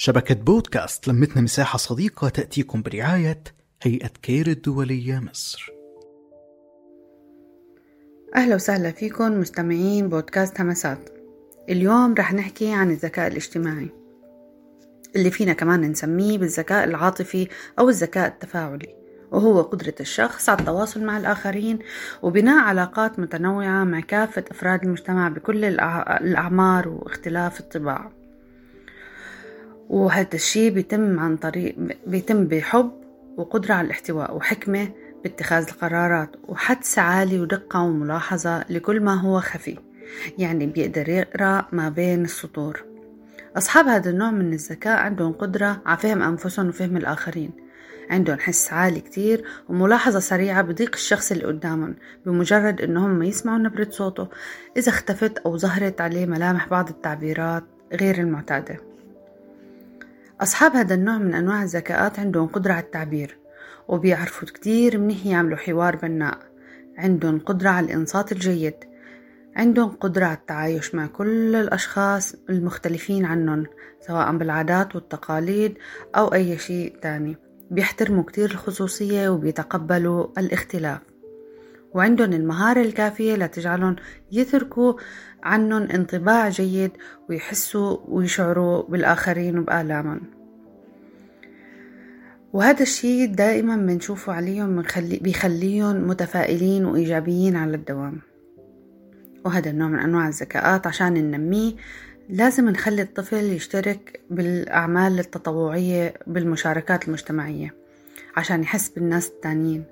شبكة بودكاست لمتنا مساحة صديقة تأتيكم برعاية هيئة كير الدولية مصر. أهلا وسهلا فيكم مستمعين بودكاست همسات. اليوم رح نحكي عن الذكاء الاجتماعي اللي فينا كمان نسميه بالذكاء العاطفي أو الذكاء التفاعلي وهو قدرة الشخص على التواصل مع الآخرين وبناء علاقات متنوعة مع كافة أفراد المجتمع بكل الأعمار واختلاف الطباع. وهذا الشيء بيتم عن طريق بيتم بحب وقدرة على الاحتواء وحكمة باتخاذ القرارات وحدس عالي ودقة وملاحظة لكل ما هو خفي يعني بيقدر يقرأ ما بين السطور. أصحاب هذا النوع من الذكاء عندهم قدرة على فهم أنفسهم وفهم الآخرين. عندهم حس عالي كتير وملاحظة سريعة بضيق الشخص اللي قدامهم بمجرد إنهم يسمعوا نبرة صوته. إذا اختفت أو ظهرت عليه ملامح بعض التعبيرات غير المعتادة. أصحاب هذا النوع من أنواع الذكاءات عندهم قدرة على التعبير وبيعرفوا كتير منيح يعملوا حوار بناء. عندهم قدرة على الإنصات الجيد عندهم قدرة على التعايش مع كل الأشخاص المختلفين عنهم سواء بالعادات والتقاليد أو أي شيء تاني. بيحترموا كتير الخصوصية وبيتقبلوا الاختلاف. وعندهم المهارة الكافية لتجعلهم يتركوا عنهم انطباع جيد ويحسوا ويشعروا بالآخرين وبآلامهم وهذا الشيء دائما بنشوفه عليهم بنخلي بيخليهم متفائلين وإيجابيين على الدوام. وهذا النوع من أنواع الذكاءات عشان ننميه لازم نخلي الطفل يشترك بالأعمال التطوعية بالمشاركات المجتمعية عشان يحس بالناس التانيين.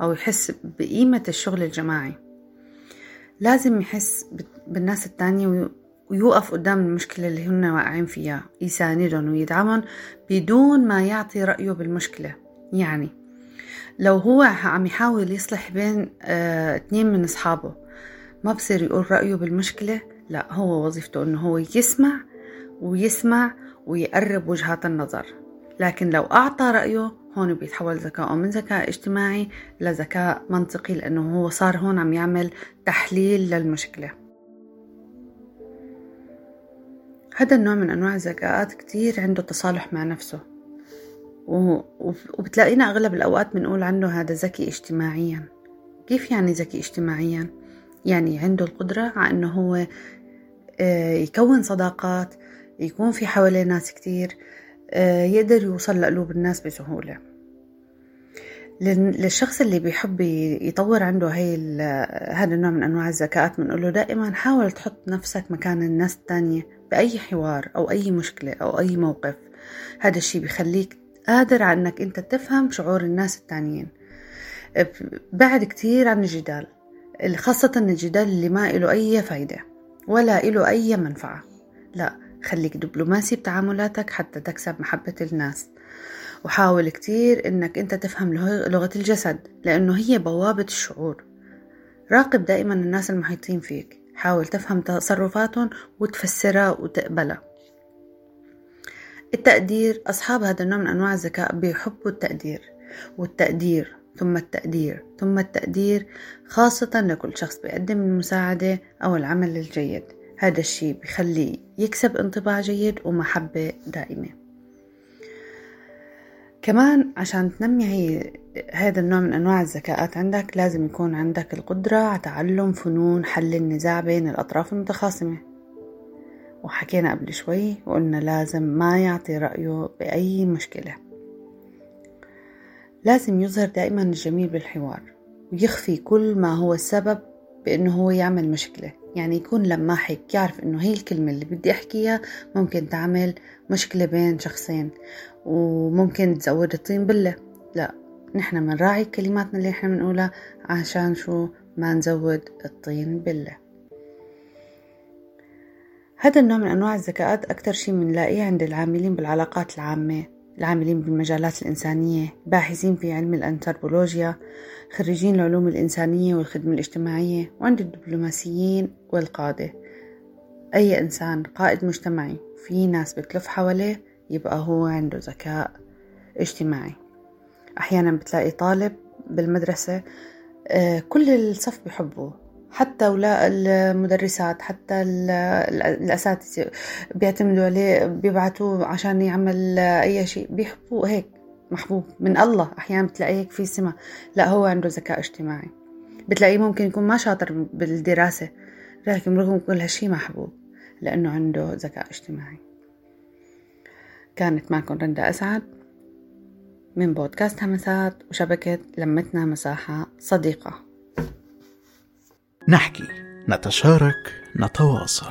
أو يحس بقيمة الشغل الجماعي. لازم يحس بالناس التانية ويوقف قدام المشكلة اللي هن واقعين فيها يساندهم ويدعمهم بدون ما يعطي رأيه بالمشكلة. يعني لو هو عم يحاول يصلح بين آه اتنين من أصحابه ما بصير يقول رأيه بالمشكلة لا هو وظيفته إنه هو يسمع ويسمع ويقرب وجهات النظر. لكن لو أعطى رأيه هون بيتحول ذكاؤه من ذكاء اجتماعي لذكاء منطقي لأنه هو صار هون عم يعمل تحليل للمشكلة. هذا النوع من أنواع الذكاءات كتير عنده تصالح مع نفسه. وبتلاقينا أغلب الأوقات بنقول عنه هذا ذكي اجتماعيا. كيف يعني ذكي اجتماعيا؟ يعني عنده القدرة على أنه هو يكون صداقات يكون في حواليه ناس كتير يقدر يوصل لقلوب الناس بسهولة. للشخص اللي بيحب يطور عنده هاي هذا النوع من أنواع الذكاءات بنقول له دائما حاول تحط نفسك مكان الناس التانية بأي حوار أو أي مشكلة أو أي موقف. هذا الشي بيخليك قادر على أنك أنت تفهم شعور الناس التانيين. بعد كتير عن الجدال خاصة الجدال اللي ما له أي فايدة ولا له أي منفعة. لا خليك دبلوماسي بتعاملاتك حتى تكسب محبة الناس. وحاول كتير إنك أنت تفهم لغة الجسد لأنه هي بوابة الشعور. راقب دائما الناس المحيطين فيك. حاول تفهم تصرفاتهم وتفسرها وتقبلها. التقدير أصحاب هذا النوع من أنواع الذكاء بيحبوا التقدير والتقدير ثم التقدير ثم التقدير خاصة لكل شخص بيقدم المساعدة أو العمل الجيد. هذا الشيء بخليه يكسب انطباع جيد ومحبة دائمة. كمان عشان تنمي هي هذا النوع من أنواع الذكاءات عندك لازم يكون عندك القدرة على تعلم فنون حل النزاع بين الأطراف المتخاصمة. وحكينا قبل شوي وقلنا لازم ما يعطي رأيه بأي مشكلة. لازم يظهر دائما الجميل بالحوار ويخفي كل ما هو السبب بأنه هو يعمل مشكلة. يعني يكون لماحك يعرف إنه هي الكلمة اللي بدي أحكيها ممكن تعمل مشكلة بين شخصين وممكن تزود الطين بلة لا نحن منراعي كلماتنا اللي إحنا بنقولها عشان شو؟ ما نزود الطين بلة هذا النوع من أنواع الذكاءات أكثر شيء بنلاقيه عند العاملين بالعلاقات العامة. العاملين بالمجالات الإنسانية باحثين في علم الأنثروبولوجيا خريجين العلوم الإنسانية والخدمة الاجتماعية وعند الدبلوماسيين والقادة. أي إنسان قائد مجتمعي في ناس بتلف حواليه يبقى هو عنده ذكاء اجتماعي. أحيانا بتلاقي طالب بالمدرسة كل الصف بحبه. حتى ولا المدرسات حتى الأساتذة بيعتمدوا عليه بيبعتوه عشان يعمل أي شيء. بيحبوه هيك محبوب من الله أحيانا بتلاقيه في سمة لا هو عنده ذكاء اجتماعي. بتلاقيه ممكن يكون ما شاطر بالدراسة لكن رغم كل هالشي محبوب لأنه عنده ذكاء اجتماعي. كانت معكم رندا أسعد من بودكاست همسات وشبكة لمتنا مساحة صديقة. نحكي نتشارك نتواصل.